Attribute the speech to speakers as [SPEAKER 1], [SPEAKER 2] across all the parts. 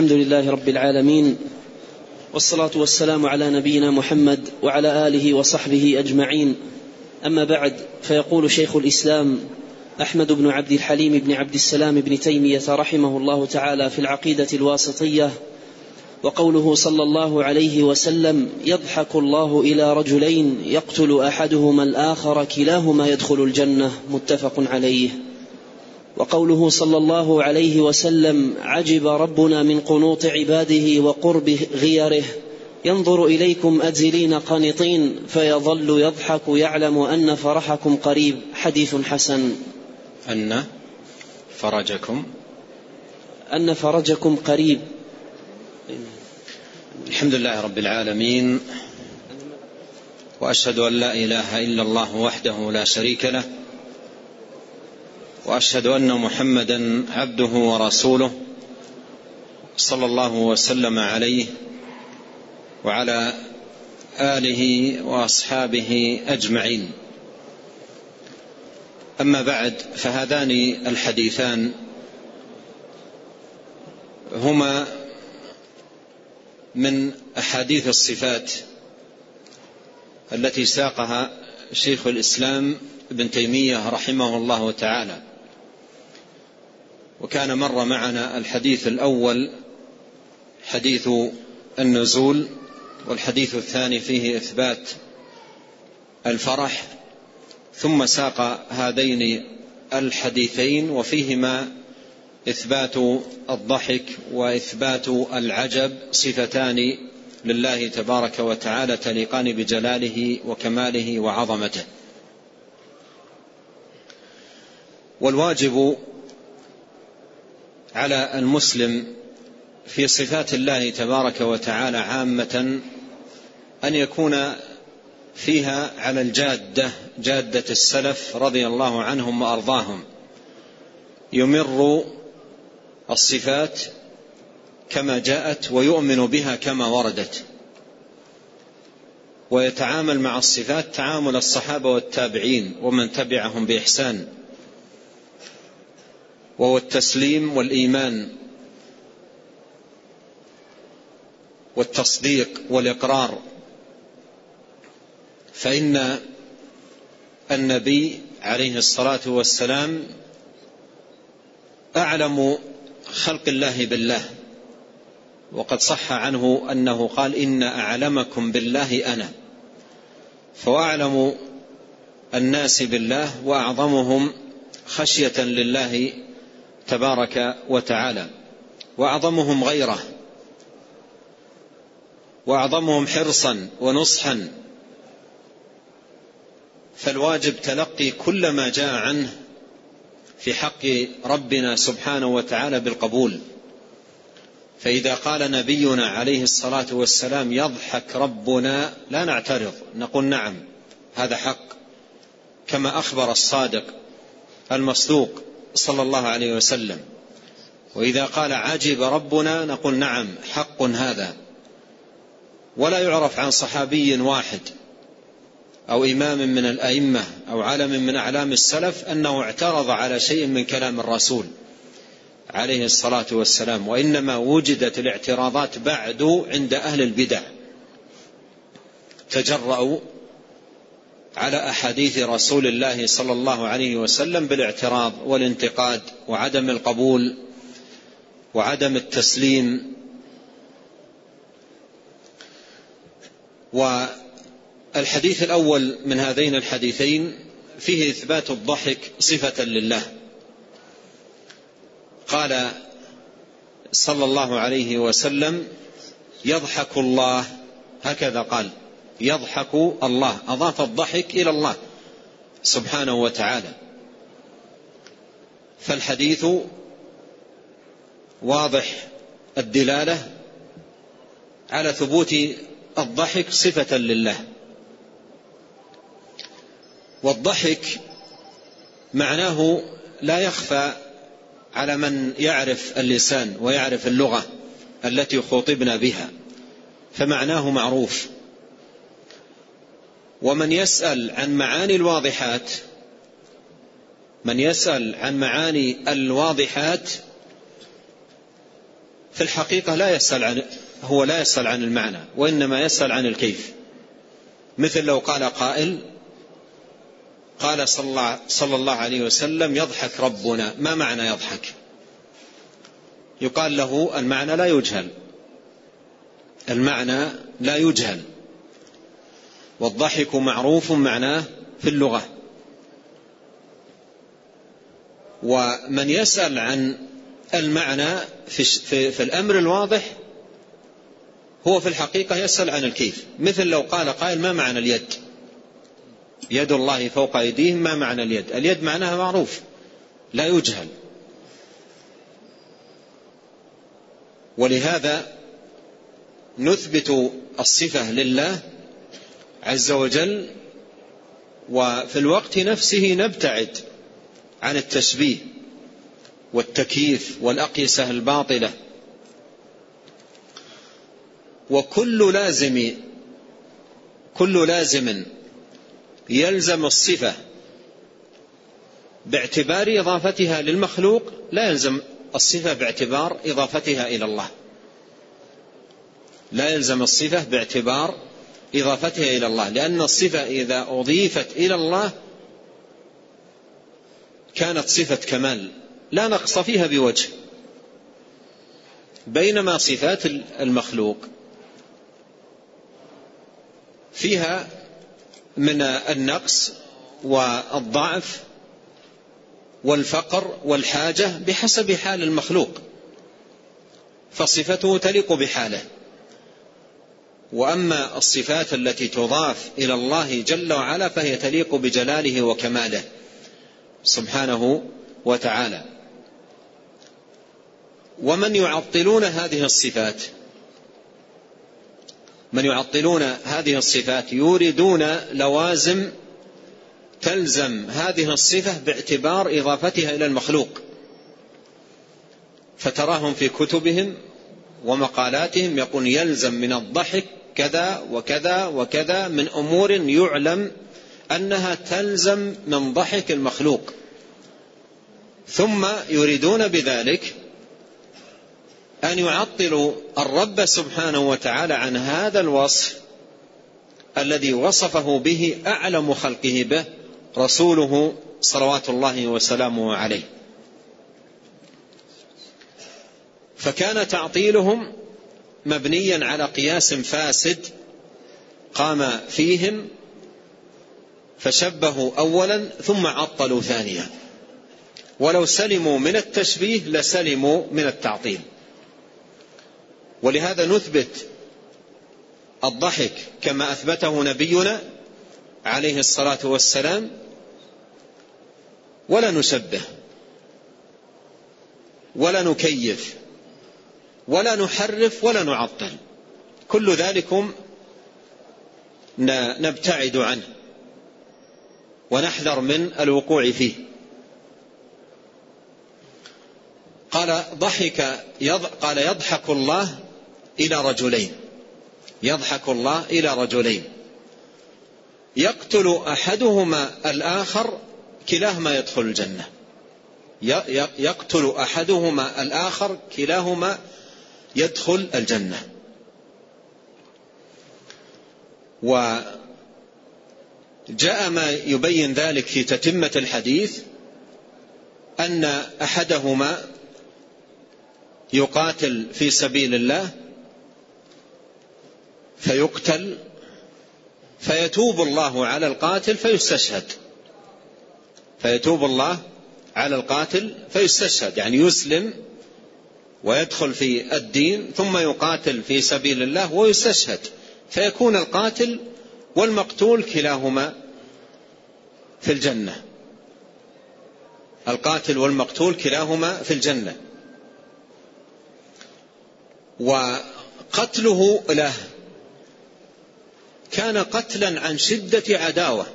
[SPEAKER 1] الحمد لله رب العالمين والصلاة والسلام على نبينا محمد وعلى آله وصحبه أجمعين. أما بعد فيقول شيخ الإسلام أحمد بن عبد الحليم بن عبد السلام بن تيمية رحمه الله تعالى في العقيدة الواسطية وقوله صلى الله عليه وسلم يضحك الله إلى رجلين يقتل أحدهما الآخر كلاهما يدخل الجنة. متفق عليه. وقوله صلى الله عليه وسلم عجب ربنا من قنوط عباده وقرب غيره ينظر إليكم اجلين قانطين فيظل يضحك يعلم أن فرحكم قريب. حديث حسن.
[SPEAKER 2] أن فرجكم.
[SPEAKER 1] أن فرجكم قريب.
[SPEAKER 2] الحمد لله رب العالمين. وأشهد أن لا إله إلا الله وحده لا شريك له. وأشهد أن محمدا عبده ورسوله صلى الله وسلم عليه وعلى آله وأصحابه أجمعين. أما بعد فهذان الحديثان هما من أحاديث الصفات التي ساقها شيخ الإسلام ابن تيمية رحمه الله تعالى. وكان مر معنا الحديث الأول حديث النزول والحديث الثاني فيه إثبات الفرح ثم ساق هذين الحديثين وفيهما إثبات الضحك وإثبات العجب صفتان لله تبارك وتعالى تليقان بجلاله وكماله وعظمته. والواجب على المسلم في صفات الله تبارك وتعالى عامة أن يكون فيها على الجادة جادة السلف رضي الله عنهم وأرضاهم. يمر الصفات كما جاءت ويؤمن بها كما وردت. ويتعامل مع الصفات تعامل الصحابة والتابعين ومن تبعهم بإحسان. وهو التسليم والإيمان والتصديق والإقرار. فإن النبي عليه الصلاة والسلام أعلم خلق الله بالله وقد صح عنه أنه قال إن أعلمكم بالله أنا فأعلم الناس بالله وأعظمهم خشية لله تبارك وتعالى. وأعظمهم غيره. وأعظمهم حرصا ونصحا. فالواجب تلقي كل ما جاء عنه في حق ربنا سبحانه وتعالى بالقبول. فإذا قال نبينا عليه الصلاة والسلام يضحك ربنا لا نعترض نقول نعم هذا حق. كما أخبر الصادق المصدوق. صلى الله عليه وسلم. وإذا قال عجب ربنا نقول نعم حق هذا. ولا يعرف عن صحابي واحد أو إمام من الأئمة أو علم من أعلام السلف أنه اعترض على شيء من كلام الرسول عليه الصلاة والسلام وإنما وجدت الاعتراضات بعد عند أهل البدع. تجرأوا على أحاديث رسول الله صلى الله عليه وسلم بالاعتراض والانتقاد وعدم القبول وعدم التسليم. والحديث الأول من هذين الحديثين فيه إثبات الضحك صفة لله. قال صلى الله عليه وسلم يضحك الله هكذا قال. يضحك الله أضاف الضحك إلى الله سبحانه وتعالى. فالحديث واضح الدلالة على ثبوت الضحك صفة لله. والضحك معناه لا يخفى على من يعرف اللسان ويعرف اللغة التي خطبنا بها فمعناه معروف. ومن يسأل عن معاني الواضحات من يسأل عن معاني الواضحات في الحقيقة لا يسأل عن هو لا يسأل عن المعنى وإنما يسأل عن الكيف. مثل لو قال قائل قال صلى الله, عليه وسلم يضحك ربنا ما معنى يضحك؟ يقال له المعنى لا يجهل. المعنى لا يجهل. والضحك معروف معناه في اللغة. ومن يسأل عن المعنى في, في, في الأمر الواضح هو في الحقيقة يسأل عن الكيف. مثل لو قال قائل ما معنى اليد؟ يد الله فوق أيديهم ما معنى اليد؟ اليد معناها معروف لا يجهل. ولهذا نثبت الصفة لله عز وجل وفي الوقت نفسه نبتعد عن التشبيه والتكييف والأقيسة الباطلة. وكل لازم كل لازم يلزم الصفة. باعتبار إضافتها للمخلوق لا يلزم الصفة باعتبار إضافتها إلى الله. لا يلزم الصفة باعتبار إضافتها إلى الله لأن الصفة إذا أضيفت إلى الله كانت صفة كمال لا نقص فيها بوجه. بينما صفات المخلوق فيها من النقص والضعف والفقر والحاجة بحسب حال المخلوق فصفته تليق بحاله. وأما الصفات التي تضاف إلى الله جل وعلا فهي تليق بجلاله وكماله سبحانه وتعالى. ومن يعطلون هذه الصفات؟ من يعطلون هذه الصفات؟ يوردون لوازم تلزم هذه الصفة باعتبار إضافتها إلى المخلوق. فتراهم في كتبهم ومقالاتهم يقول يلزم من الضحك كذا وكذا وكذا من أمور يعلم أنها تلزم من ضحك المخلوق. ثم يريدون بذلك أن يعطلوا الرب سبحانه وتعالى عن هذا الوصف الذي وصفه به أعلم خلقه به رسوله صلوات الله وسلامه عليه. فكان تعطيلهم مبنيا على قياس فاسد قام فيهم فشبهوا اولا ثم عطلوا ثانيا. ولو سلموا من التشبيه لسلموا من التعطيل. ولهذا نثبت الضحك كما أثبته نبينا عليه الصلاة والسلام ولا نشبه ولا نكيف. ولا نحرف ولا نعطل. كل ذلكم نبتعد عنه ونحذر من الوقوع فيه. قال ضحك يض... قال يضحك الله إلى رجلين. يضحك الله إلى رجلين. يقتل أحدهما الآخر كلاهما يدخل الجنة. يقتل أحدهما الآخر كلاهما يدخل الجنة. وجاء ما يبين ذلك في تتمة الحديث أن أحدهما يقاتل في سبيل الله فيقتل فيتوب الله على القاتل فيستشهد. فيتوب الله على القاتل فيستشهد يعني يسلم ويدخل في الدين ثم يقاتل في سبيل الله ويستشهد. فيكون القاتل والمقتول كلاهما في الجنة. القاتل والمقتول كلاهما في الجنة. وقتله له. كان قتلا عن شدة عداوة.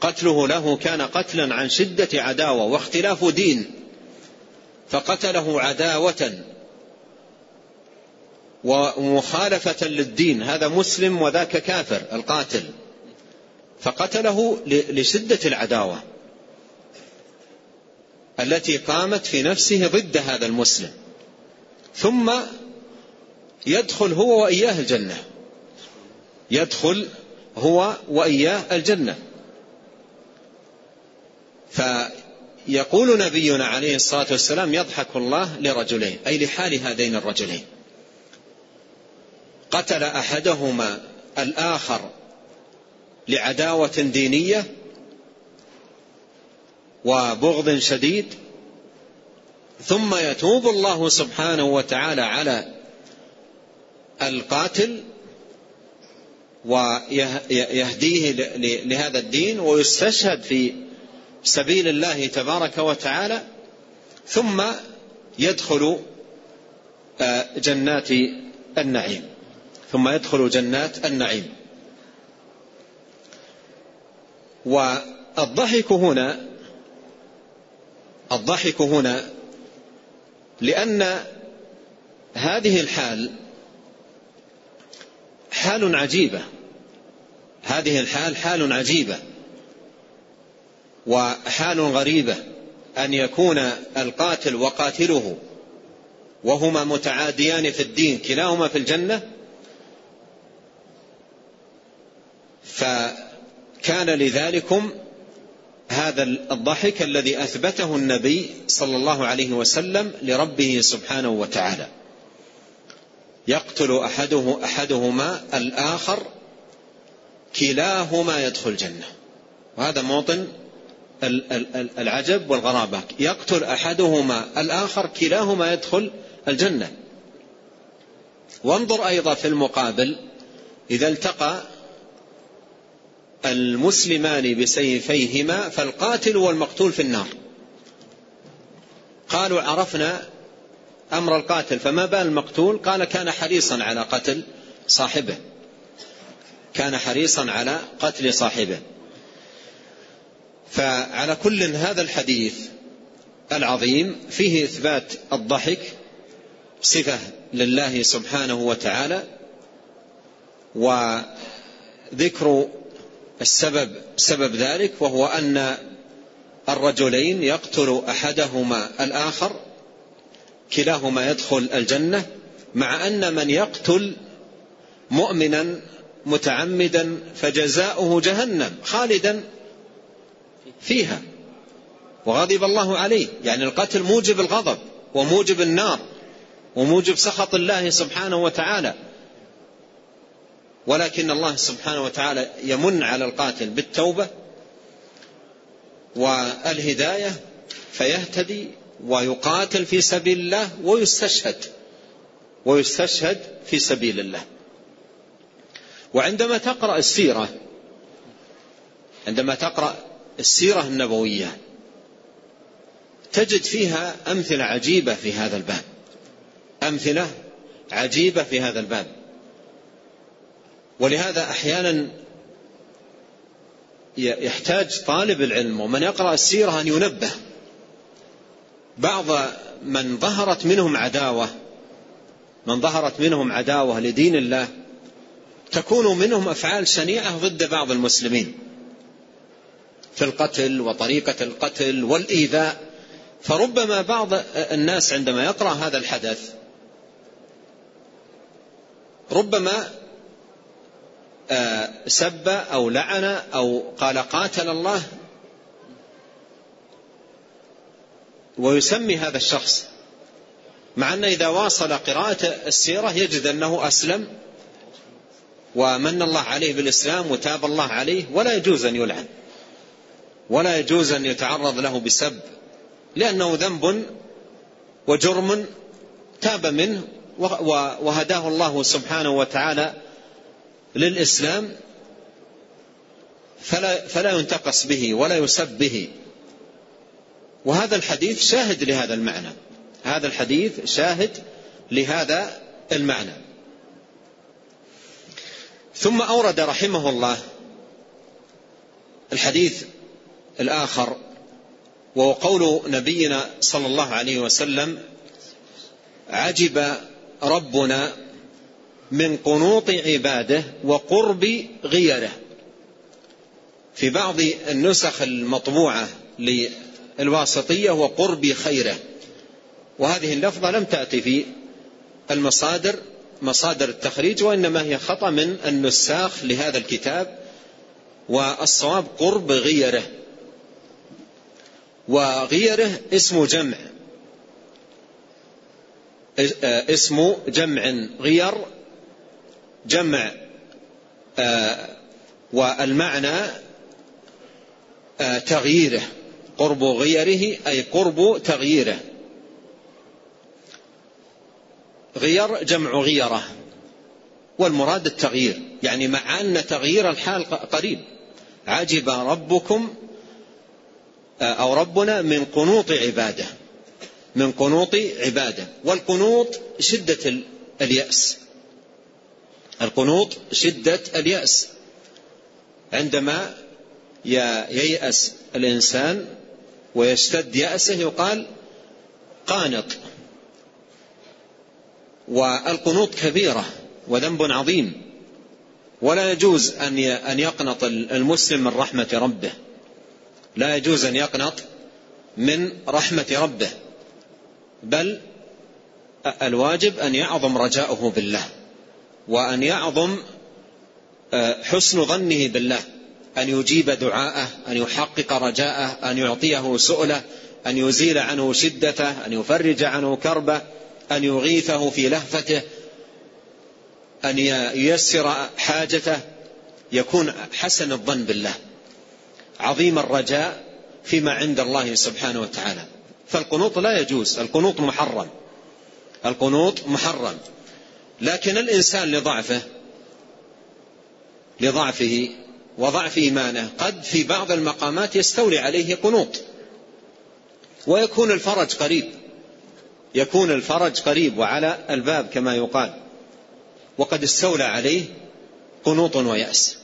[SPEAKER 2] قتله له كان قتلا عن شدة عداوة واختلاف دين. فقتله عداوة ومخالفة للدين. هذا مسلم وذاك كافر القاتل. فقتله لشدة العداوة التي قامت في نفسه ضد هذا المسلم. ثم يدخل هو وإياه الجنة. يدخل هو وإياه الجنة. فيقول نبينا عليه الصلاة والسلام يضحك الله لرجلين أي لحال هذين الرجلين. قتل أحدهما الآخر لعداوة دينية وبغض شديد ثم يتوب الله سبحانه وتعالى على القاتل ويهديه لهذا الدين ويستشهد في سبيل الله تبارك وتعالى ثم يدخل آه، جنات النعيم. ثم يدخل جنات النعيم. والضحك هنا الضحك هنا لأن هذه الحال حال عجيبة. هذه الحال حال عجيبة. وحال غريبة أن يكون القاتل وقاتله وهما متعاديان في الدين كلاهما في الجنة. فكان لذلكم هذا الضحك الذي أثبته النبي صلى الله عليه وسلم لربه سبحانه وتعالى. يقتل أحده أحدهما الآخر كلاهما يدخل الجنة. وهذا موطن العجب والغرابة. يقتل أحدهما الآخر كلاهما يدخل الجنة. وانظر أيضا في المقابل إذا التقى المسلمان بسيفيهما فالقاتل والمقتول في النار. قالوا عرفنا أمر القاتل فما بال المقتول؟ قال كان حريصا على قتل صاحبه. كان حريصا على قتل صاحبه. فعلى كل هذا الحديث العظيم فيه إثبات الضحك صفة لله سبحانه وتعالى وذكر السبب سبب ذلك وهو أن الرجلين يقتل أحدهما الآخر كلاهما يدخل الجنة مع أن من يقتل مؤمنا متعمدا فجزاؤه جهنم خالدا فيها. وغضب الله عليه. يعني القتل موجب الغضب وموجب النار وموجب سخط الله سبحانه وتعالى. ولكن الله سبحانه وتعالى يمن على القاتل بالتوبة والهداية فيهتدي ويقاتل في سبيل الله ويستشهد ويستشهد في سبيل الله. وعندما تقرأ السيرة عندما تقرأ السيرة النبوية. تجد فيها أمثلة عجيبة في هذا الباب. أمثلة عجيبة في هذا الباب. ولهذا أحيانا يحتاج طالب العلم ومن يقرأ السيرة أن ينبه. بعض من ظهرت منهم عداوة من ظهرت منهم عداوة لدين الله تكون منهم أفعال شنيعة ضد بعض المسلمين. في القتل وطريقة القتل والإيذاء فربما بعض الناس عندما يقرأ هذا الحدث ربما آه، سب أو لعن أو قال قاتل الله ويسمي هذا الشخص. مع أن إذا واصل قراءة السيرة يجد أنه أسلم ومن الله عليه بالإسلام وتاب الله عليه ولا يجوز أن يلعن. ولا يجوز أن يتعرض له بسب لأنه ذنب وجرم تاب منه وهداه الله سبحانه وتعالى للإسلام فلا, فلا ينتقص به ولا يسب به. وهذا الحديث شاهد لهذا المعنى. هذا الحديث شاهد لهذا المعنى. ثم أورد رحمه الله الحديث الآخر وهو قول نبينا صلى الله عليه وسلم عجب ربنا من قنوط عباده وقرب غيره. في بعض النسخ المطبوعة للواسطية وقرب خيره وهذه اللفظة لم تأتي في المصادر مصادر التخريج وإنما هي خطأ من النساخ لهذا الكتاب والصواب قرب غيره. وغيره اسم جمع. اسم جمع غير جمع والمعنى تغييره. قرب غيره أي قرب تغييره. غير جمع غيرة. والمراد التغيير يعني مع أن تغيير الحال قريب. عجب ربكم أو ربنا من قنوط عبادة. من قنوط عبادة. والقنوط شدة اليأس. القنوط شدة اليأس. عندما ييأس الإنسان ويشتد يأسه يقال قانط. والقنوط كبيرة وذنب عظيم. ولا يجوز أن يقنط المسلم من رحمة ربه. لا يجوز أن يقنط من رحمة ربه بل الواجب أن يعظم رجاؤه بالله وأن يعظم آه، حسن ظنه بالله أن يجيب دعاءه أن يحقق رجاءه أن يعطيه سؤله أن يزيل عنه شدته أن يفرج عنه كربه أن يغيثه في لهفته أن ييسر حاجته يكون حسن الظن بالله. عظيم الرجاء فيما عند الله سبحانه وتعالى. فالقنوط لا يجوز القنوط محرم. القنوط محرم. لكن الإنسان لضعفه لضعفه وضعف إيمانه قد في بعض المقامات يستولي عليه قنوط. ويكون الفرج قريب. يكون الفرج قريب وعلى الباب كما يقال. وقد استولى عليه قنوط ويأس.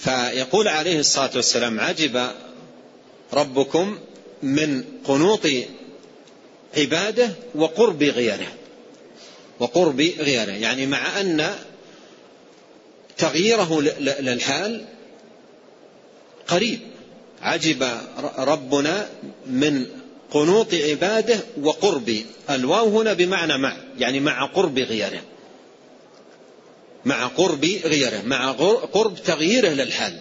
[SPEAKER 2] فيقول عليه الصلاة والسلام عجب ربكم من قنوط عباده وقرب غيره. وقرب غيره يعني مع أن تغييره للحال قريب. عجب ربنا من قنوط عباده وقرب. الواو هنا بمعنى مع يعني مع قرب غيره. مع قرب غيره مع قرب تغييره للحال.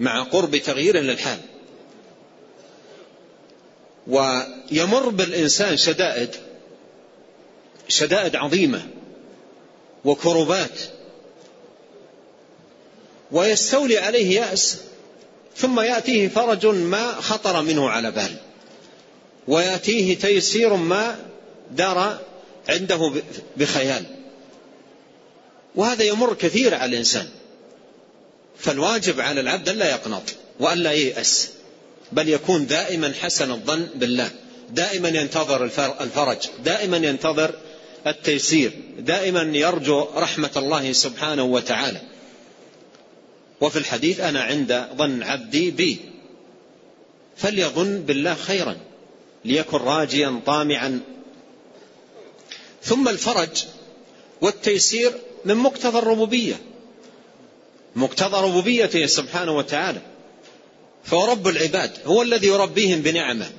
[SPEAKER 2] مع قرب تغييره للحال. ويمر بالإنسان شدائد شدائد عظيمة وكربات ويستولي عليه يأس ثم يأتيه فرج ما خطر منه على بال. ويأتيه تيسير ما دار عنده بخيال. وهذا يمر كثير على الإنسان. فالواجب على العبد أن لا يقنط وأن لا ييأس بل يكون دائما حسن الظن بالله دائما ينتظر الفرج دائما ينتظر التيسير دائما يرجو رحمة الله سبحانه وتعالى. وفي الحديث أنا عند ظن عبدي بي فليظن بالله خيرا ليكن راجيا طامعا. ثم الفرج والتيسير من مقتضى الربوبية. مقتضى ربوبيته سبحانه وتعالى. فهو رب العباد. هو الذي يربيهم بنعمة.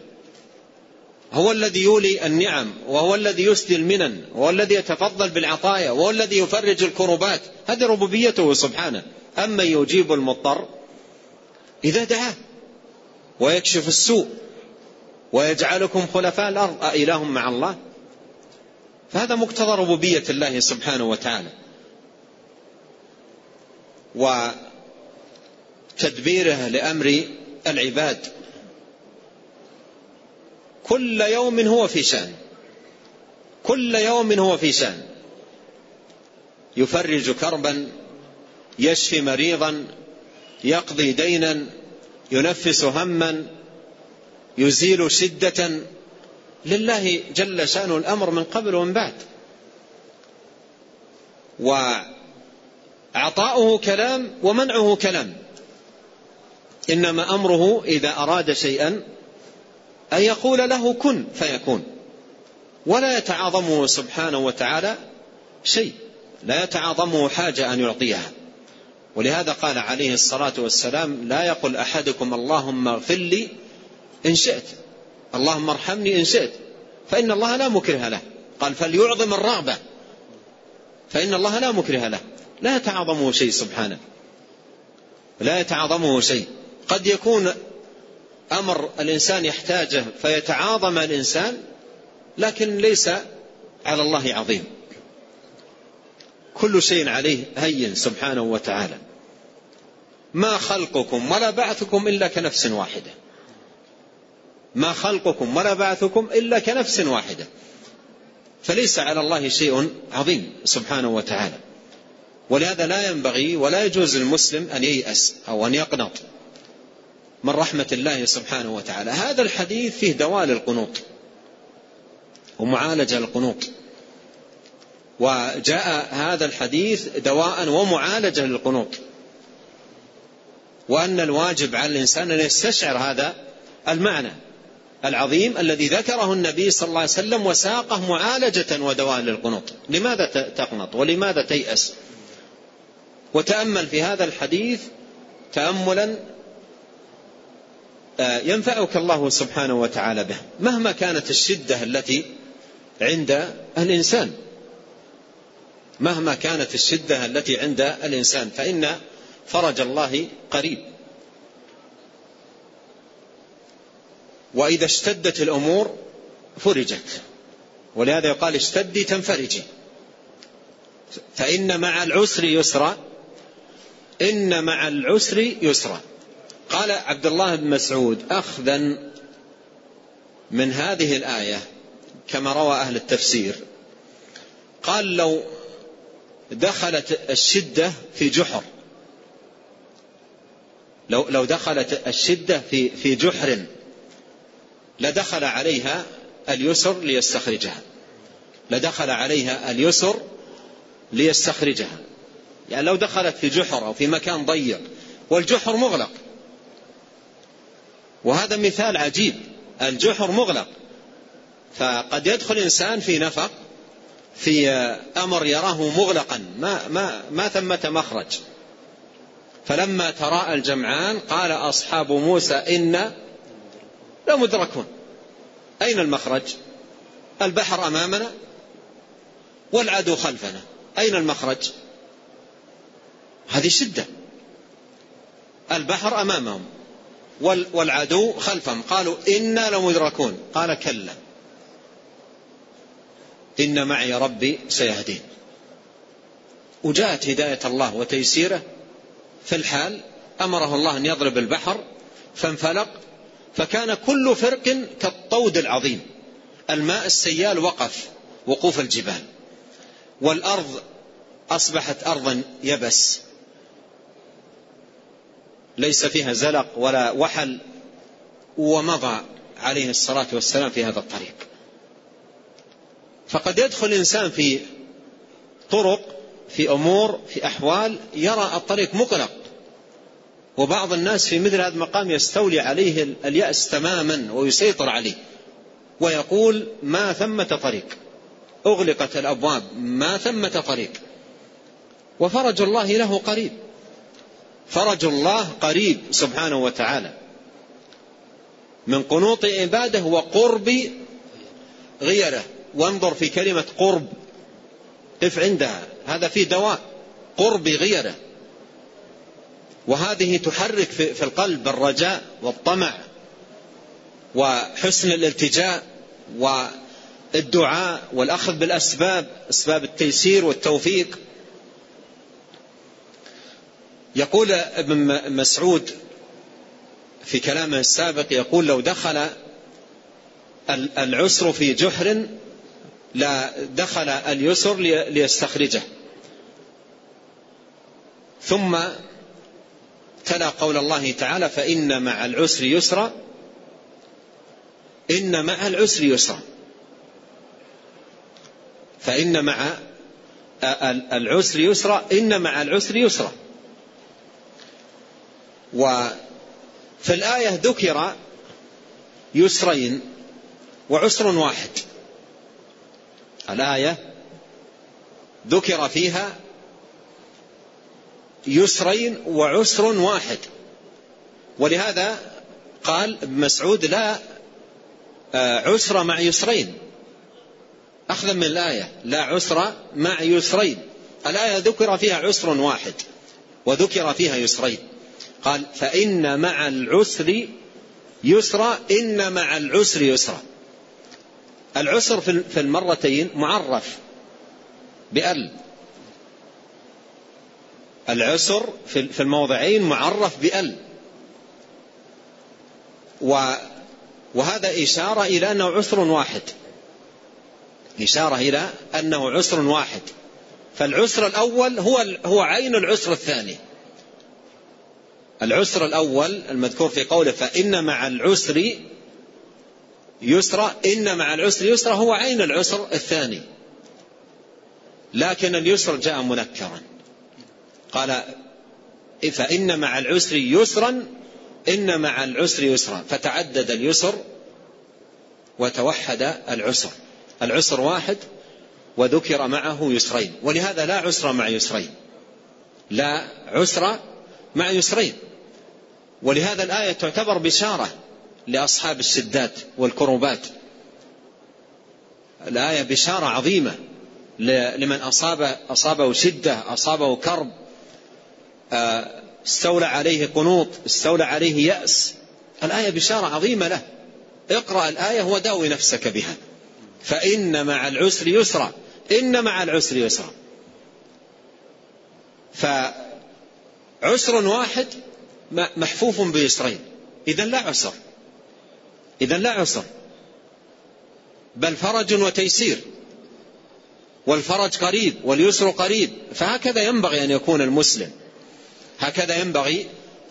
[SPEAKER 2] هو الذي يولي النعم. وهو الذي يسدي المنن. وهو الذي يتفضل بالعطايا. وهو الذي يفرج الكربات. هذه ربوبيته سبحانه. أما يجيب المضطر إذا دعاه. ويكشف السوء. ويجعلكم خلفاء الأرض. أإله مع الله. فهذا مقتضى ربوبية الله سبحانه وتعالى. وتدبيره لأمر العباد. كل يوم هو في شأن. كل يوم هو في شأن. يفرج كربا يشفي مريضا يقضي دينا ينفس هما يزيل شدة. لله جل شأن الأمر من قبل ومن بعد. وعطاؤه كلام ومنعه كلام. إنما أمره إذا أراد شيئا أن يقول له كن فيكون. ولا يتعاظمه سبحانه وتعالى شيء. لا يتعاظمه حاجة أن يعطيها. ولهذا قال عليه الصلاة والسلام لا يقل أحدكم اللهم اغفر لي إن شئت اللهم ارحمني إن شئت فإن الله لا مكره له. قال فليعظم الرغبة فإن الله لا مكره له. لا يتعاظمه شيء سبحانه. لا يتعاظمه شيء. قد يكون أمر الإنسان يحتاجه فيتعاظم الإنسان لكن ليس على الله عظيم. كل شيء عليه هين سبحانه وتعالى. ما خلقكم ولا بعثكم إلا كنفس واحدة. ما خلقكم ولا بعثكم إلا كنفس واحدة. فليس على الله شيء عظيم سبحانه وتعالى. ولهذا لا ينبغي ولا يجوز للمسلم أن ييأس أو أن يقنط من رحمة الله سبحانه وتعالى. هذا الحديث فيه دواء للقنوط ومعالجة للقنوط وجاء هذا الحديث دواء ومعالجة للقنوط. وأن الواجب على الإنسان أن يستشعر هذا المعنى العظيم الذي ذكره النبي صلى الله عليه وسلم وساقه معالجة ودواء للقنوط. لماذا تقنط ولماذا تيأس؟ وتأمل في هذا الحديث تأملا آه، ينفعك الله سبحانه وتعالى به مهما كانت الشدة التي عند الإنسان مهما كانت الشدة التي عند الإنسان فإن فرج الله قريب. وإذا اشتدت الأمور فرجت ولهذا يقال اشتدي تنفرجي فإن مع العسر يسرا. إن مع العسر يسرا. قال عبد الله بن مسعود أخذا من هذه الآية كما روى أهل التفسير. قال لو دخلت الشدة في جحر لو لو دخلت الشدة في في جحر لدخل عليها اليسر ليستخرجها. لدخل عليها اليسر ليستخرجها. يعني لو دخلت في جحر أو في مكان ضيق والجحر مغلق. وهذا مثال عجيب الجحر مغلق. فقد يدخل إنسان في نفق في أمر يراه مغلقا ما, ما, ما ثمة مخرج. فلما تراءى الجمعان قال أصحاب موسى إن لمدركون أين المخرج؟ البحر أمامنا والعدو خلفنا. أين المخرج؟ هذه شدة. البحر أمامهم. والعدو خلفهم. قالوا إنا لمدركون. قال كلا. إن معي ربي سيهدين. وجاءت هداية الله وتيسيره في الحال أمره الله أن يضرب البحر فانفلق. فكان كل فرق كالطود العظيم. الماء السيال وقف وقوف الجبال. والأرض أصبحت أرضا يبس. ليس فيها زلق ولا وحل ومضى عليه الصلاة والسلام في هذا الطريق. فقد يدخل الإنسان في طرق في أمور في أحوال يرى الطريق مغلق وبعض الناس في مثل هذا المقام يستولي عليه اليأس تماما ويسيطر عليه ويقول ما ثمة طريق. أغلقت الأبواب ما ثمة طريق. وفرج الله له قريب. فرج الله قريب سبحانه وتعالى من قنوط عباده وقرب غيره. وانظر في كلمة قرب. قف عندها. هذا فيه دواء. قرب غيره. وهذه تحرك في القلب الرجاء والطمع وحسن الالتجاء والدعاء والأخذ بالأسباب أسباب التيسير والتوفيق. يقول ابن مسعود في كلامه السابق يقول لو دخل العسر في جحر لا دخل اليسر ليستخرجه. ثم تلا قول الله تعالى فإن مع العسر يسرا إن مع العسر يسرا. فإن مع العسر يسرا إن مع العسر يسرا. وفي الآية ذكر يسرين وعسر واحد. الآية ذكر فيها يسرين وعسر واحد. ولهذا قال ابن مسعود لا آه، عسر مع يسرين. أخذا من الآية لا عسر مع يسرين. الآية ذكر فيها عسر واحد وذكر فيها يسرين. قال فإن مع العسر يسرا إن مع العسر يسرا. العسر في المرتين معرف بأل. العسر في الموضعين معرف بأل. وهذا إشارة إلى أنه عسر واحد. إشارة إلى أنه عسر واحد. فالعسر الأول هو هو عين العسر الثاني. العسر الأول المذكور في قوله فإن مع العسر يسرا إن مع العسر يسرا هو عين العسر الثاني. لكن اليسر جاء منكرا. قال فإن مع العسر يسرا إن مع العسر يسرا. فتعدد اليسر وتوحد العسر. العسر واحد وذكر معه يسرين. ولهذا لا عسر مع يسرين. لا عسر مع يسرين. ولهذا الآية تعتبر بشارة لأصحاب الشدات والكروبات. الآية بشارة عظيمة لمن أصاب أصابه شدة أصابه كرب آه، استولى عليه قنوط استولى عليه يأس. الآية بشارة عظيمة له. اقرأ الآية وداوي نفسك بها. فإن مع العسر يسرا. إن مع العسر يسرا. فعسر واحد محفوف بيسرين إذا لا عسر. إذا لا عسر. بل فرج وتيسير. والفرج قريب واليسر قريب. فهكذا ينبغي أن يكون المسلم. هكذا ينبغي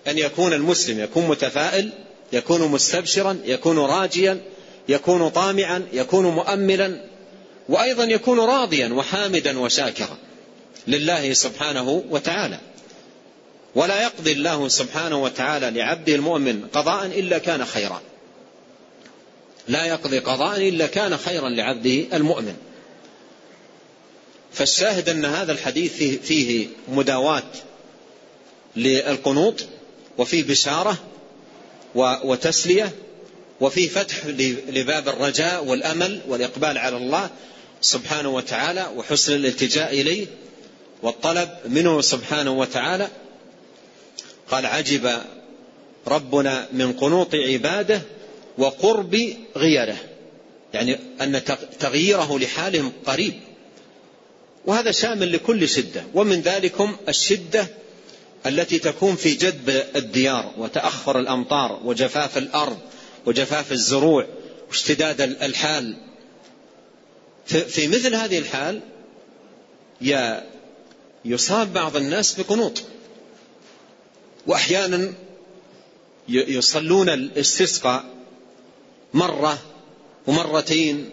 [SPEAKER 2] أن يكون المسلم. يكون متفائل يكون مستبشرا يكون راجيا يكون طامعا يكون مؤملا وأيضا يكون راضيا وحامدا وشاكرا لله سبحانه وتعالى. ولا يقضي الله سبحانه وتعالى لعبده المؤمن قضاء إلا كان خيرا. لا يقضي قضاء إلا كان خيرا لعبده المؤمن. فالشاهد أن هذا الحديث فيه, مداواة للقنوط وفيه بشارة وتسلية وفيه فتح لباب الرجاء والأمل والإقبال على الله سبحانه وتعالى وحسن الالتجاء إليه والطلب منه سبحانه وتعالى قال عجب ربنا من قنوط عباده وقرب غيره. يعني أن تغييره لحالهم قريب. وهذا شامل لكل شدة. ومن ذلكم الشدة التي تكون في جدب الديار وتأخر الأمطار وجفاف الأرض وجفاف الزروع واشتداد الحال. في مثل هذه الحال يصاب بعض الناس بقنوط. وأحيانا يصلون الاستسقاء مرة ومرتين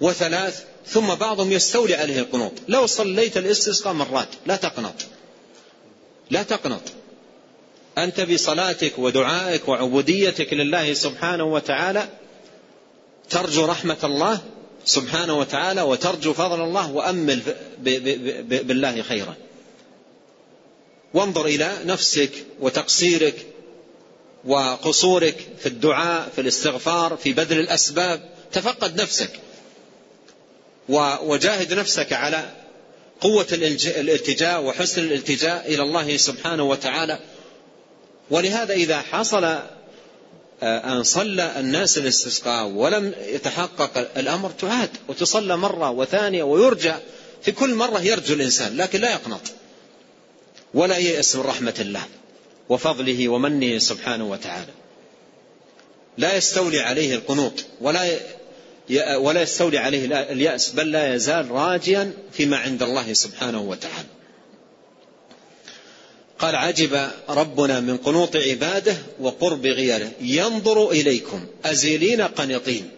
[SPEAKER 2] وثلاث ثم بعضهم يستولي عليه القنوط. لو صليت الاستسقاء مرات لا تقنط. لا تقنط. أنت بصلاتك ودعائك وعبوديتك لله سبحانه وتعالى ترجو رحمة الله سبحانه وتعالى وترجو فضل الله وأمل بالله خيرا. وانظر إلى نفسك وتقصيرك وقصورك في الدعاء في الاستغفار في بذل الأسباب. تفقد نفسك وجاهد نفسك على قوة الالتجاء وحسن الالتجاء إلى الله سبحانه وتعالى. ولهذا إذا حصل آه، أن صلى الناس الاستسقاء ولم يتحقق الأمر تعاد وتصلى مرة وثانية ويرجى في كل مرة يرجو الإنسان لكن لا يقنط. ولا ييأس من رحمة الله وفضله ومنه سبحانه وتعالى. لا يستولي عليه القنوط ولا ولا يستولي عليه اليأس بل لا يزال راجيا فيما عند الله سبحانه وتعالى. قال عجب ربنا من قنوط عباده وقرب غيره. ينظر إليكم أزلين قنطين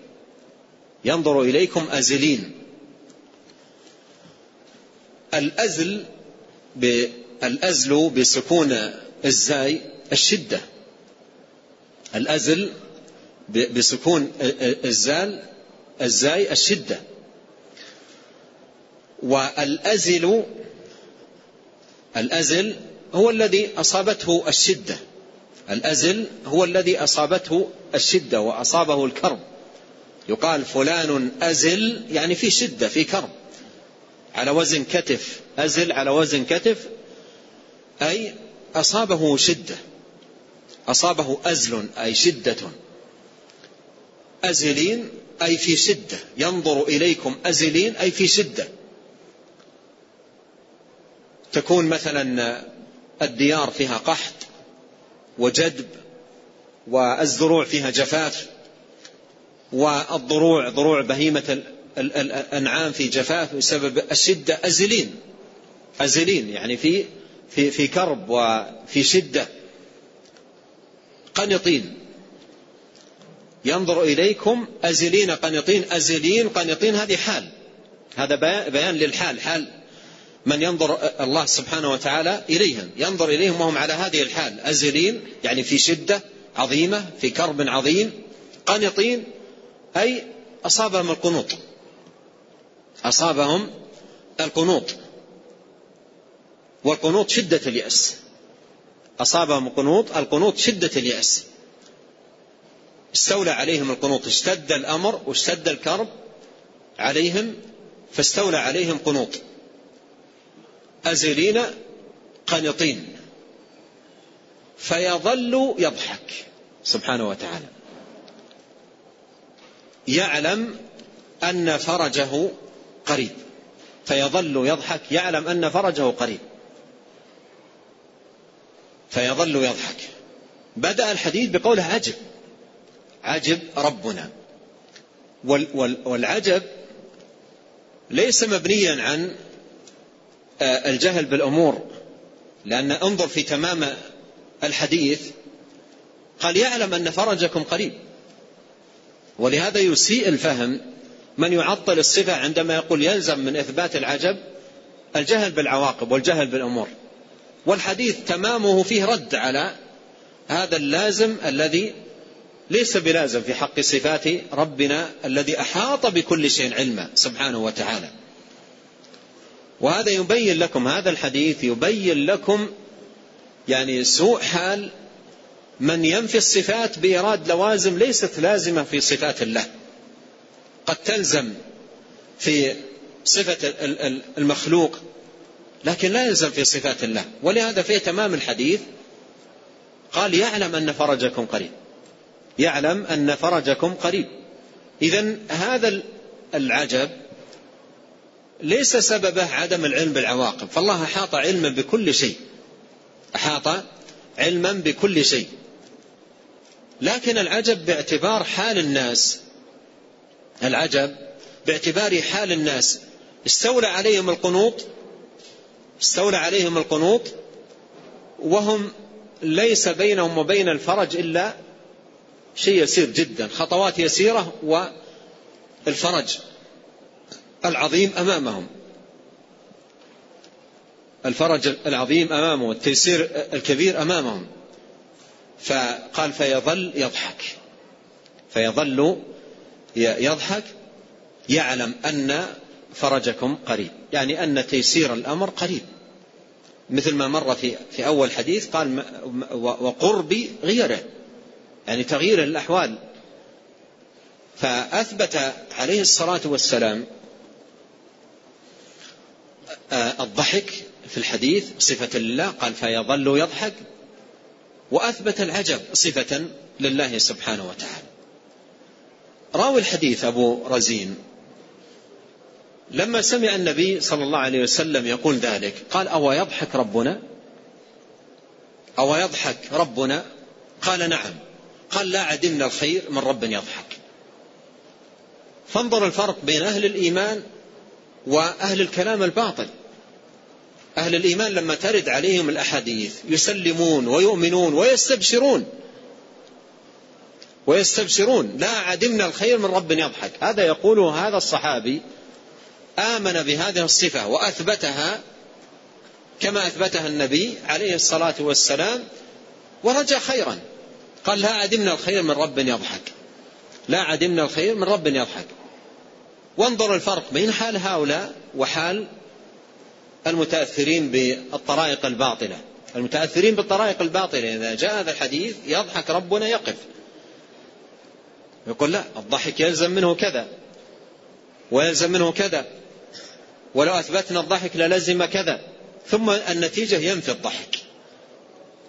[SPEAKER 2] ينظر إليكم أزلين. الأزل الأزل بسكون الزاي الشدة. الأزل بسكون الزال الزاي الشدة. والأزل الأزل هو الذي أصابته الشدة. الأزل هو الذي أصابته الشدة وأصابه الكرب. يقال فلان أزل يعني في شدة في كرب. على وزن كتف أزل على وزن كتف أي أصابه شدة. أصابه أزل أي شدة. أزلين أي في شدة. ينظر إليكم أزلين أي في شدة. تكون مثلا الديار فيها قحط وجدب والزروع فيها جفاف والضروع ضروع بهيمة الأنعام في جفاف بسبب الشدة. أزلين أزلين يعني في في في كرب وفي شدة. قنطين. ينظر إليكم أزلين قنطين. أزلين قنطين هذه حال. هذا بيان للحال. حال من ينظر الله سبحانه وتعالى إليهم. ينظر إليهم وهم على هذه الحال. أزلين يعني في شدة عظيمة في كرب عظيم. قنطين أي أصابهم القنوط. أصابهم القنوط. والقنوط شدة اليأس. أصابهم القنوط القنوط شدة اليأس. استولى عليهم القنوط اشتد الأمر واشتد الكرب عليهم فاستولى عليهم قنوط. أزلين قنطين. فيظل يضحك سبحانه وتعالى. يعلم أن فرجه قريب. فيظل يضحك يعلم أن فرجه قريب. فيظل يضحك بدأ الحديث بقوله عجب. عجب ربنا. والعجب ليس مبنيا عن آه، الجهل بالأمور. لأن انظر في تمام الحديث قال يعلم أن فرجكم قريب. ولهذا يسيء الفهم من يعطل الصفة عندما يقول يلزم من إثبات العجب الجهل بالعواقب والجهل بالأمور. والحديث تمامه فيه رد على هذا اللازم الذي ليس بلازم في حق صفات ربنا الذي أحاط بكل شيء علما سبحانه وتعالى. وهذا يبين لكم هذا الحديث يبين لكم يعني سوء حال من ينفي الصفات بإيراد لوازم ليست لازمة في صفات الله. قد تلزم في صفة المخلوق لكن لا يلزم في صفات الله. ولهذا في تمام الحديث قال يعلم أن فرجكم قريب. يعلم أن فرجكم قريب. إذا هذا العجب ليس سببه عدم العلم بالعواقب. فالله أحاط علما بكل شيء. أحاط علما بكل شيء. لكن العجب باعتبار حال الناس. العجب باعتبار حال الناس. استولى عليهم القنوط استولى عليهم القنوط وهم ليس بينهم وبين الفرج إلا شيء يسير جدا خطوات يسيرة والفرج العظيم أمامهم. الفرج العظيم أمامهم والتيسير الكبير أمامهم. فقال فيظل يضحك. فيظل يضحك يعلم أن فرجكم قريب. يعني أن تيسير الأمر قريب. مثل ما مر في في أول حديث قال وقرب غيره. يعني تغيير الأحوال. فأثبت عليه الصلاة والسلام آه، الضحك في الحديث صفة لله قال فيظل يضحك. وأثبت العجب صفة لله سبحانه وتعالى. راوي الحديث أبو رزين لما سمع النبي صلى الله عليه وسلم يقول ذلك قال أو يضحك ربنا؟ أو يضحك ربنا؟ قال نعم. قال لا عدمنا الخير من رب يضحك. فانظر الفرق بين أهل الإيمان وأهل الكلام الباطل. أهل الإيمان لما ترد عليهم الأحاديث يسلمون ويؤمنون ويستبشرون. ويستبشرون. لا عدمنا الخير من رب يضحك. هذا يقوله هذا الصحابي آمن بهذه الصفة وأثبتها كما أثبتها النبي عليه الصلاة والسلام ورجى خيرا. قال لا عدمنا الخير من رب يضحك. لا عدمنا الخير من رب يضحك. وانظر الفرق بين حال هؤلاء وحال المتأثرين بالطرائق الباطلة. المتأثرين بالطرائق الباطلة. إذا جاء هذا الحديث يضحك ربنا يقف. يقول لا الضحك يلزم منه كذا ويلزم منه كذا. ولو أثبتنا الضحك للزم كذا. ثم النتيجة ينفي الضحك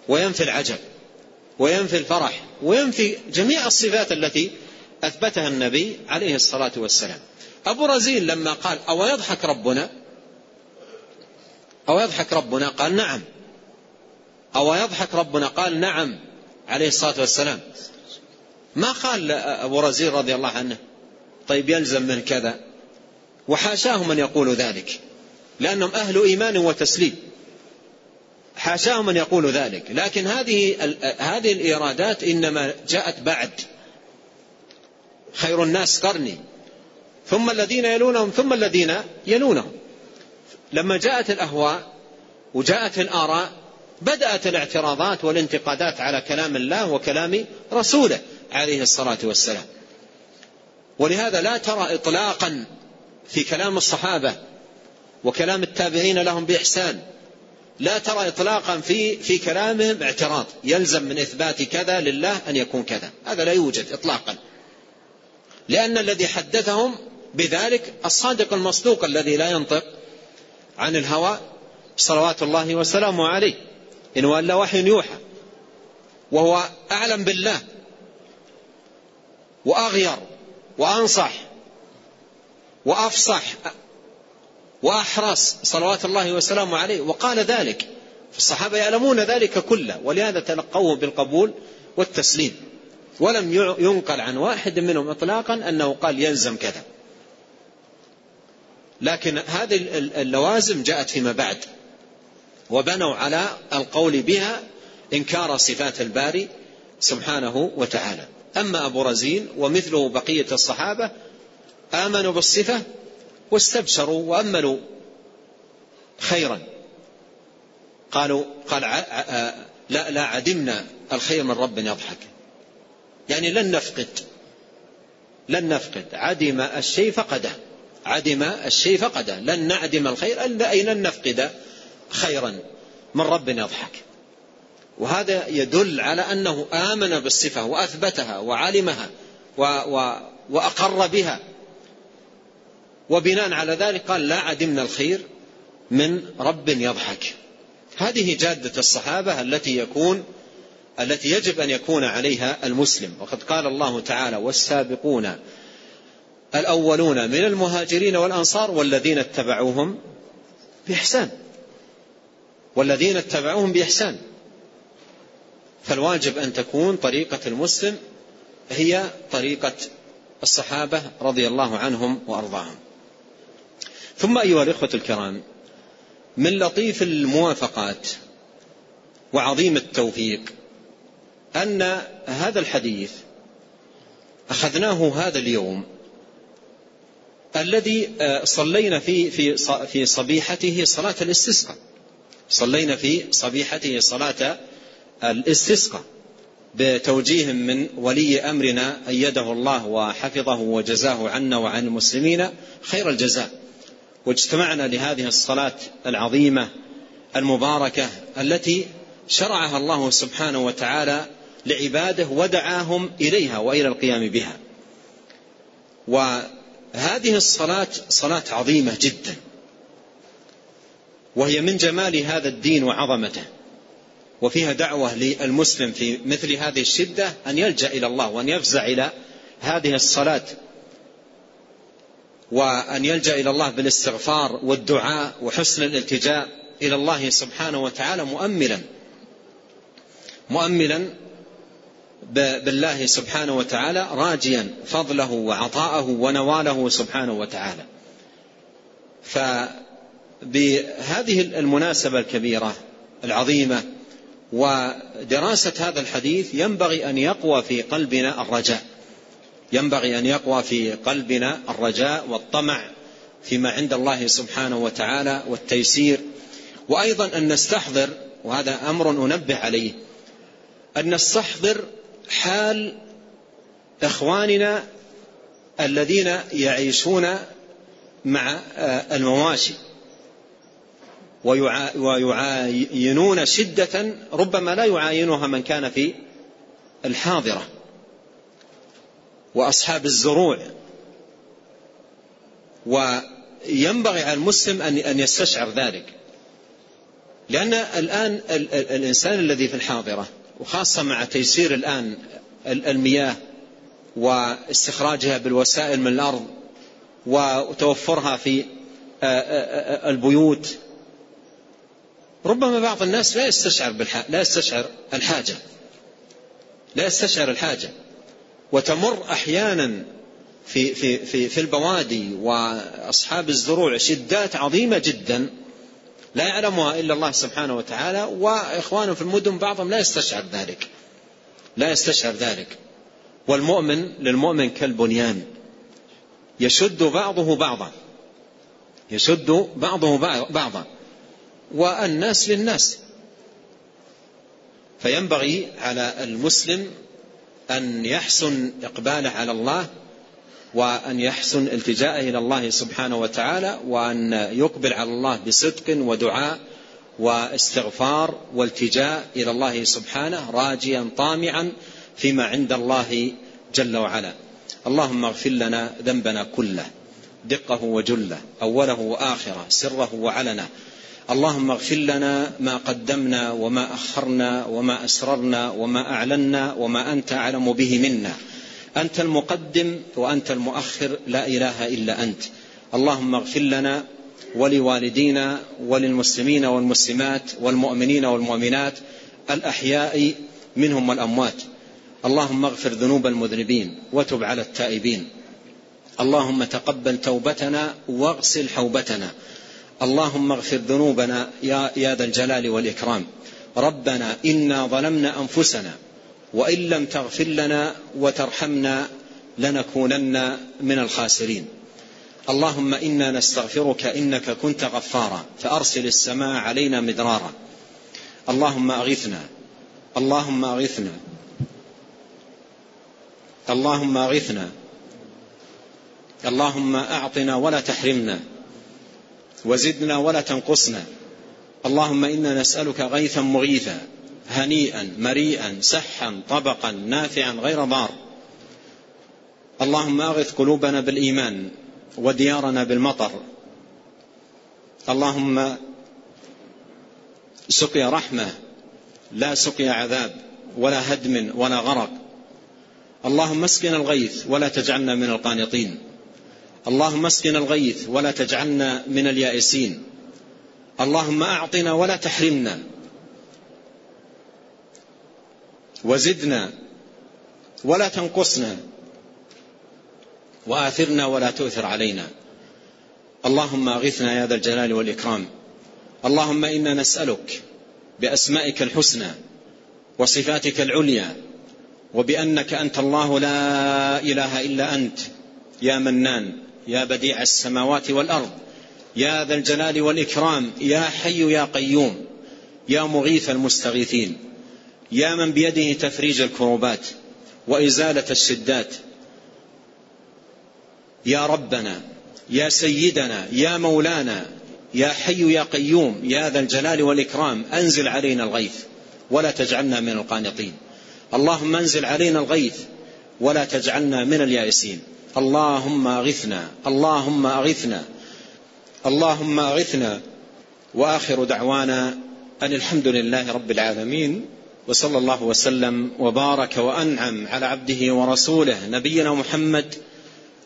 [SPEAKER 2] وينفي العجب وينفي الفرح وينفي جميع الصفات التي أثبتها النبي عليه الصلاة والسلام. أبو رزين لما قال أو يضحك ربنا؟ أو يضحك ربنا؟ قال نعم. أو يضحك ربنا؟ قال نعم عليه الصلاة والسلام. ما قال أبو رزين رضي الله عنه؟ طيب يلزم من كذا. وحاشاه من يقول ذلك. لأنهم أهل إيمان وتسليم. حاشاهم من يقول ذلك. لكن هذه هذه الإيرادات إنما جاءت بعد. خير الناس قرني. ثم الذين يلونهم ثم الذين يلونهم. لما جاءت الأهواء وجاءت الآراء بدأت الاعتراضات والانتقادات على كلام الله وكلام رسوله عليه الصلاة والسلام. ولهذا لا ترى إطلاقا في كلام الصحابة وكلام التابعين لهم بإحسان. لا ترى إطلاقا في في كلامهم اعتراض. يلزم من إثبات كذا لله أن يكون كذا. هذا لا يوجد إطلاقا. لأن الذي حدثهم بذلك الصادق المصدوق الذي لا ينطق عن الهوى صلوات الله وسلامه عليه. إن ولا وحي يوحى. وهو أعلم بالله. وأغير. وأنصح. وأفصح وأحرص صلوات الله وسلامه عليه. وقال ذلك الصحابة يعلمون ذلك كله ولهذا تلقوه بالقبول والتسليم. ولم ينقل عن واحد منهم إطلاقا أنه قال يلزم كذا. لكن هذه اللوازم جاءت فيما بعد وبنوا على القول بها إنكار صفات الباري سبحانه وتعالى. أما أبو رزين ومثله بقية الصحابة آمنوا بالصفة واستبشروا وأملوا خيرا. قالوا قال لا لا عدمنا الخير من رب يضحك. يعني لن نفقد لن نفقد. عدم الشيء فقده عدم الشيء فقده. لن نعدم الخير إلا أي لن نفقد خيرا من رب يضحك. وهذا يدل على أنه آمن بالصفة وأثبتها وعلمها و و وأقر بها. وبناء على ذلك قال لا عدمنا الخير من رب يضحك. هذه جادة الصحابة التي يكون التي يجب أن يكون عليها المسلم. وقد قال الله تعالى والسابقون الأولون من المهاجرين والأنصار والذين اتبعوهم بإحسان. والذين اتبعوهم بإحسان. فالواجب أن تكون طريقة المسلم هي طريقة الصحابة رضي الله عنهم وأرضاهم. ثم أيها الإخوة الكرام من لطيف الموافقات وعظيم التوفيق أن هذا الحديث أخذناه هذا اليوم الذي آه، صلينا في في في صبيحته صلاة الاستسقاء. صلينا في صبيحته صلاة الاستسقاء بتوجيه من ولي أمرنا أيده الله وحفظه وجزاه عنا وعن المسلمين خير الجزاء. واجتمعنا لهذه الصلاة العظيمة المباركة التي شرعها الله سبحانه وتعالى لعباده ودعاهم إليها وإلى القيام بها. وهذه الصلاة صلاة عظيمة جدا. وهي من جمال هذا الدين وعظمته. وفيها دعوة للمسلم في مثل هذه الشدة أن يلجأ إلى الله وأن يفزع إلى هذه الصلاة وأن يلجأ إلى الله بالاستغفار والدعاء وحسن الالتجاء إلى الله سبحانه وتعالى مؤملا. مؤملا بالله سبحانه وتعالى راجيا فضله وعطاءه ونواله سبحانه وتعالى. فبهذه المناسبة الكبيرة العظيمة ودراسة هذا الحديث ينبغي أن يقوى في قلبنا الرجاء. ينبغي أن يقوى في قلبنا الرجاء والطمع فيما عند الله سبحانه وتعالى والتيسير. وأيضا أن نستحضر وهذا أمر أنبه عليه أن نستحضر حال إخواننا الذين يعيشون مع المواشي ويعاينون شدة ربما لا يعاينها من كان في الحاضرة. وأصحاب الزروع. وينبغي على المسلم أن يستشعر ذلك. لأن الآن الإنسان الذي في الحاضرة وخاصة مع تيسير الآن المياه واستخراجها بالوسائل من الأرض وتوفرها في البيوت ربما بعض الناس لا يستشعر بالح... لا يستشعر الحاجة. لا يستشعر الحاجة. وتمر أحيانا في في في في البوادي وأصحاب الزروع شدات عظيمة جدا لا يعلمها إلا الله سبحانه وتعالى وإخوانه في المدن بعضهم لا يستشعر ذلك. لا يستشعر ذلك. والمؤمن للمؤمن كالبنيان. يشد بعضه بعضا. يشد بعضه بعضا. والناس للناس. فينبغي على المسلم أن يحسن إقباله على الله وأن يحسن التجاءه إلى الله سبحانه وتعالى وأن يقبل على الله بصدق ودعاء واستغفار والتجاء إلى الله سبحانه راجيا طامعا فيما عند الله جل وعلا. اللهم اغفر لنا ذنبنا كله دقه وجله أوله وآخره سره وعلنه اللهم اغفر لنا ما قدمنا وما أخرنا وما أسررنا وما أعلنا وما أنت أعلم به منا. أنت المقدم وأنت المؤخر لا إله إلا أنت. اللهم اغفر لنا ولوالدينا وللمسلمين والمسلمات والمؤمنين والمؤمنات الأحياء منهم والأموات. اللهم اغفر ذنوب المذنبين وتب على التائبين. اللهم تقبل توبتنا واغسل حوبتنا. اللهم اغفر ذنوبنا يا, يا ذا الجلال والإكرام. ربنا إنا ظلمنا أنفسنا وإن لم تغفر لنا وترحمنا لنكونن من الخاسرين. اللهم إنا نستغفرك إنك كنت غفارا فأرسل السماء علينا مدرارا. اللهم أغثنا. اللهم أغثنا. اللهم أغثنا. اللهم أعطنا ولا تحرمنا. وزدنا ولا تنقصنا. اللهم إنا نسألك غيثا مغيثا هنيئا مريئا سحا طبقا نافعا غير ضار. اللهم أغث قلوبنا بالإيمان وديارنا بالمطر. اللهم سقيا رحمة لا سقيا عذاب ولا هدم ولا غرق. اللهم اسقنا الغيث ولا تجعلنا من القانطين. اللهم اسقنا الغيث ولا تجعلنا من اليائسين. اللهم أعطنا ولا تحرمنا. وزدنا ولا تنقصنا. وآثرنا ولا تؤثر علينا. اللهم أغثنا يا ذا الجلال والإكرام. اللهم إنا نسألك بأسمائك الحسنى وصفاتك العليا وبأنك أنت الله لا إله إلا أنت يا منان. يا بديع السماوات والأرض يا ذا الجلال والإكرام يا حي يا قيوم يا مغيث المستغيثين يا من بيده تفريج الكروبات وإزالة الشدات. يا ربنا يا سيدنا يا مولانا يا حي يا قيوم يا ذا الجلال والإكرام أنزل علينا الغيث ولا تجعلنا من القانطين. اللهم أنزل علينا الغيث ولا تجعلنا من اليائسين. اللهم أغثنا اللهم أغثنا اللهم أغثنا. وآخر دعوانا أن الحمد لله رب العالمين وصلى الله وسلم وبارك وأنعم على عبده ورسوله نبينا محمد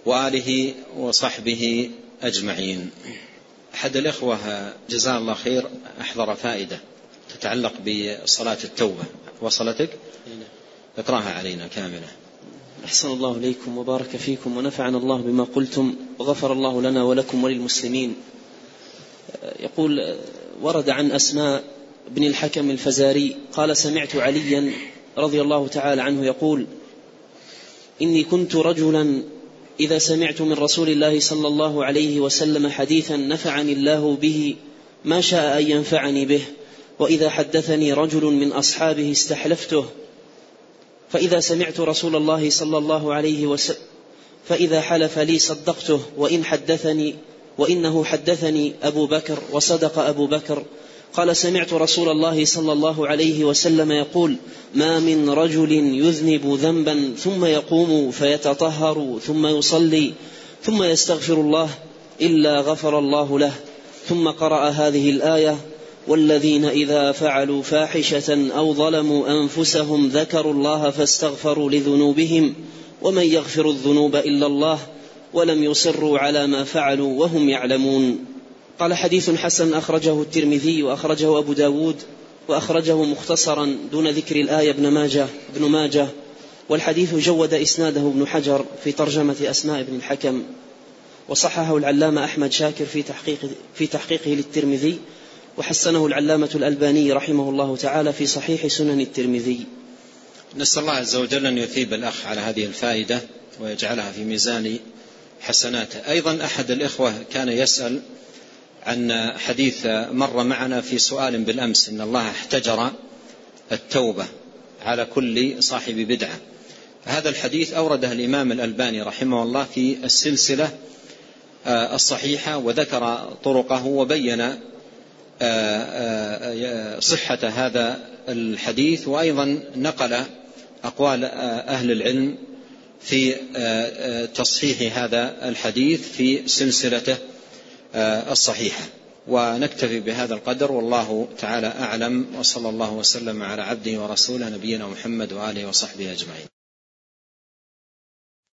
[SPEAKER 2] وآله وصحبه أجمعين. أحد الإخوة جزاه الله خير أحضر فائدة تتعلق بصلاة التوبة. وصلتك؟ اقرأها علينا كاملة.
[SPEAKER 1] أحسن الله إليكم وبارك فيكم ونفعنا الله بما قلتم وغفر الله لنا ولكم وللمسلمين. يقول ورد عن أسماء بن الحكم الفزاري قال سمعت عليا رضي الله تعالى عنه يقول إني كنت رجلا إذا سمعت من رسول الله صلى الله عليه وسلم حديثا نفعني الله به ما شاء أن ينفعني به وإذا حدثني رجل من أصحابه استحلفته فإذا سمعت رسول الله صلى الله عليه وسلم فإذا حلف لي صدقته وإن حدثني وإنه حدثني أبو بكر وصدق أبو بكر. قال سمعت رسول الله صلى الله عليه وسلم يقول ما من رجل يذنب ذنبا ثم يقوم فيتطهر ثم يصلي ثم يستغفر الله إلا غفر الله له. ثم قرأ هذه الآية والذين إذا فعلوا فاحشة أو ظلموا أنفسهم ذكروا الله فاستغفروا لذنوبهم ومن يغفر الذنوب إلا الله ولم يصروا على ما فعلوا وهم يعلمون. قال حديث حسن أخرجه الترمذي وأخرجه أبو داود وأخرجه مختصرا دون ذكر الآية ابن ماجه ابن ماجه. والحديث جود إسناده ابن حجر في ترجمة أسماء بن الحكم. وصححه العلامة أحمد شاكر في تحقيق في تحقيقه للترمذي. وحسنه العلامة الألباني رحمه الله تعالى في صحيح سنن الترمذي.
[SPEAKER 2] نسأل الله عز وجل أن يثيب الأخ على هذه الفائدة ويجعلها في ميزان حسناته. أيضا أحد الإخوة كان يسأل عن حديث مر معنا في سؤال بالأمس إن الله احتجر التوبة على كل صاحب بدعة. هذا الحديث أورده الإمام الألباني رحمه الله في السلسلة آه، الصحيحة وذكر طرقه وبين صحة هذا الحديث وأيضا نقل أقوال أهل العلم في تصحيح هذا الحديث في سلسلته الصحيحة. ونكتفي بهذا القدر والله تعالى أعلم وصلى الله وسلم على عبده ورسوله نبينا محمد وآله وصحبه أجمعين.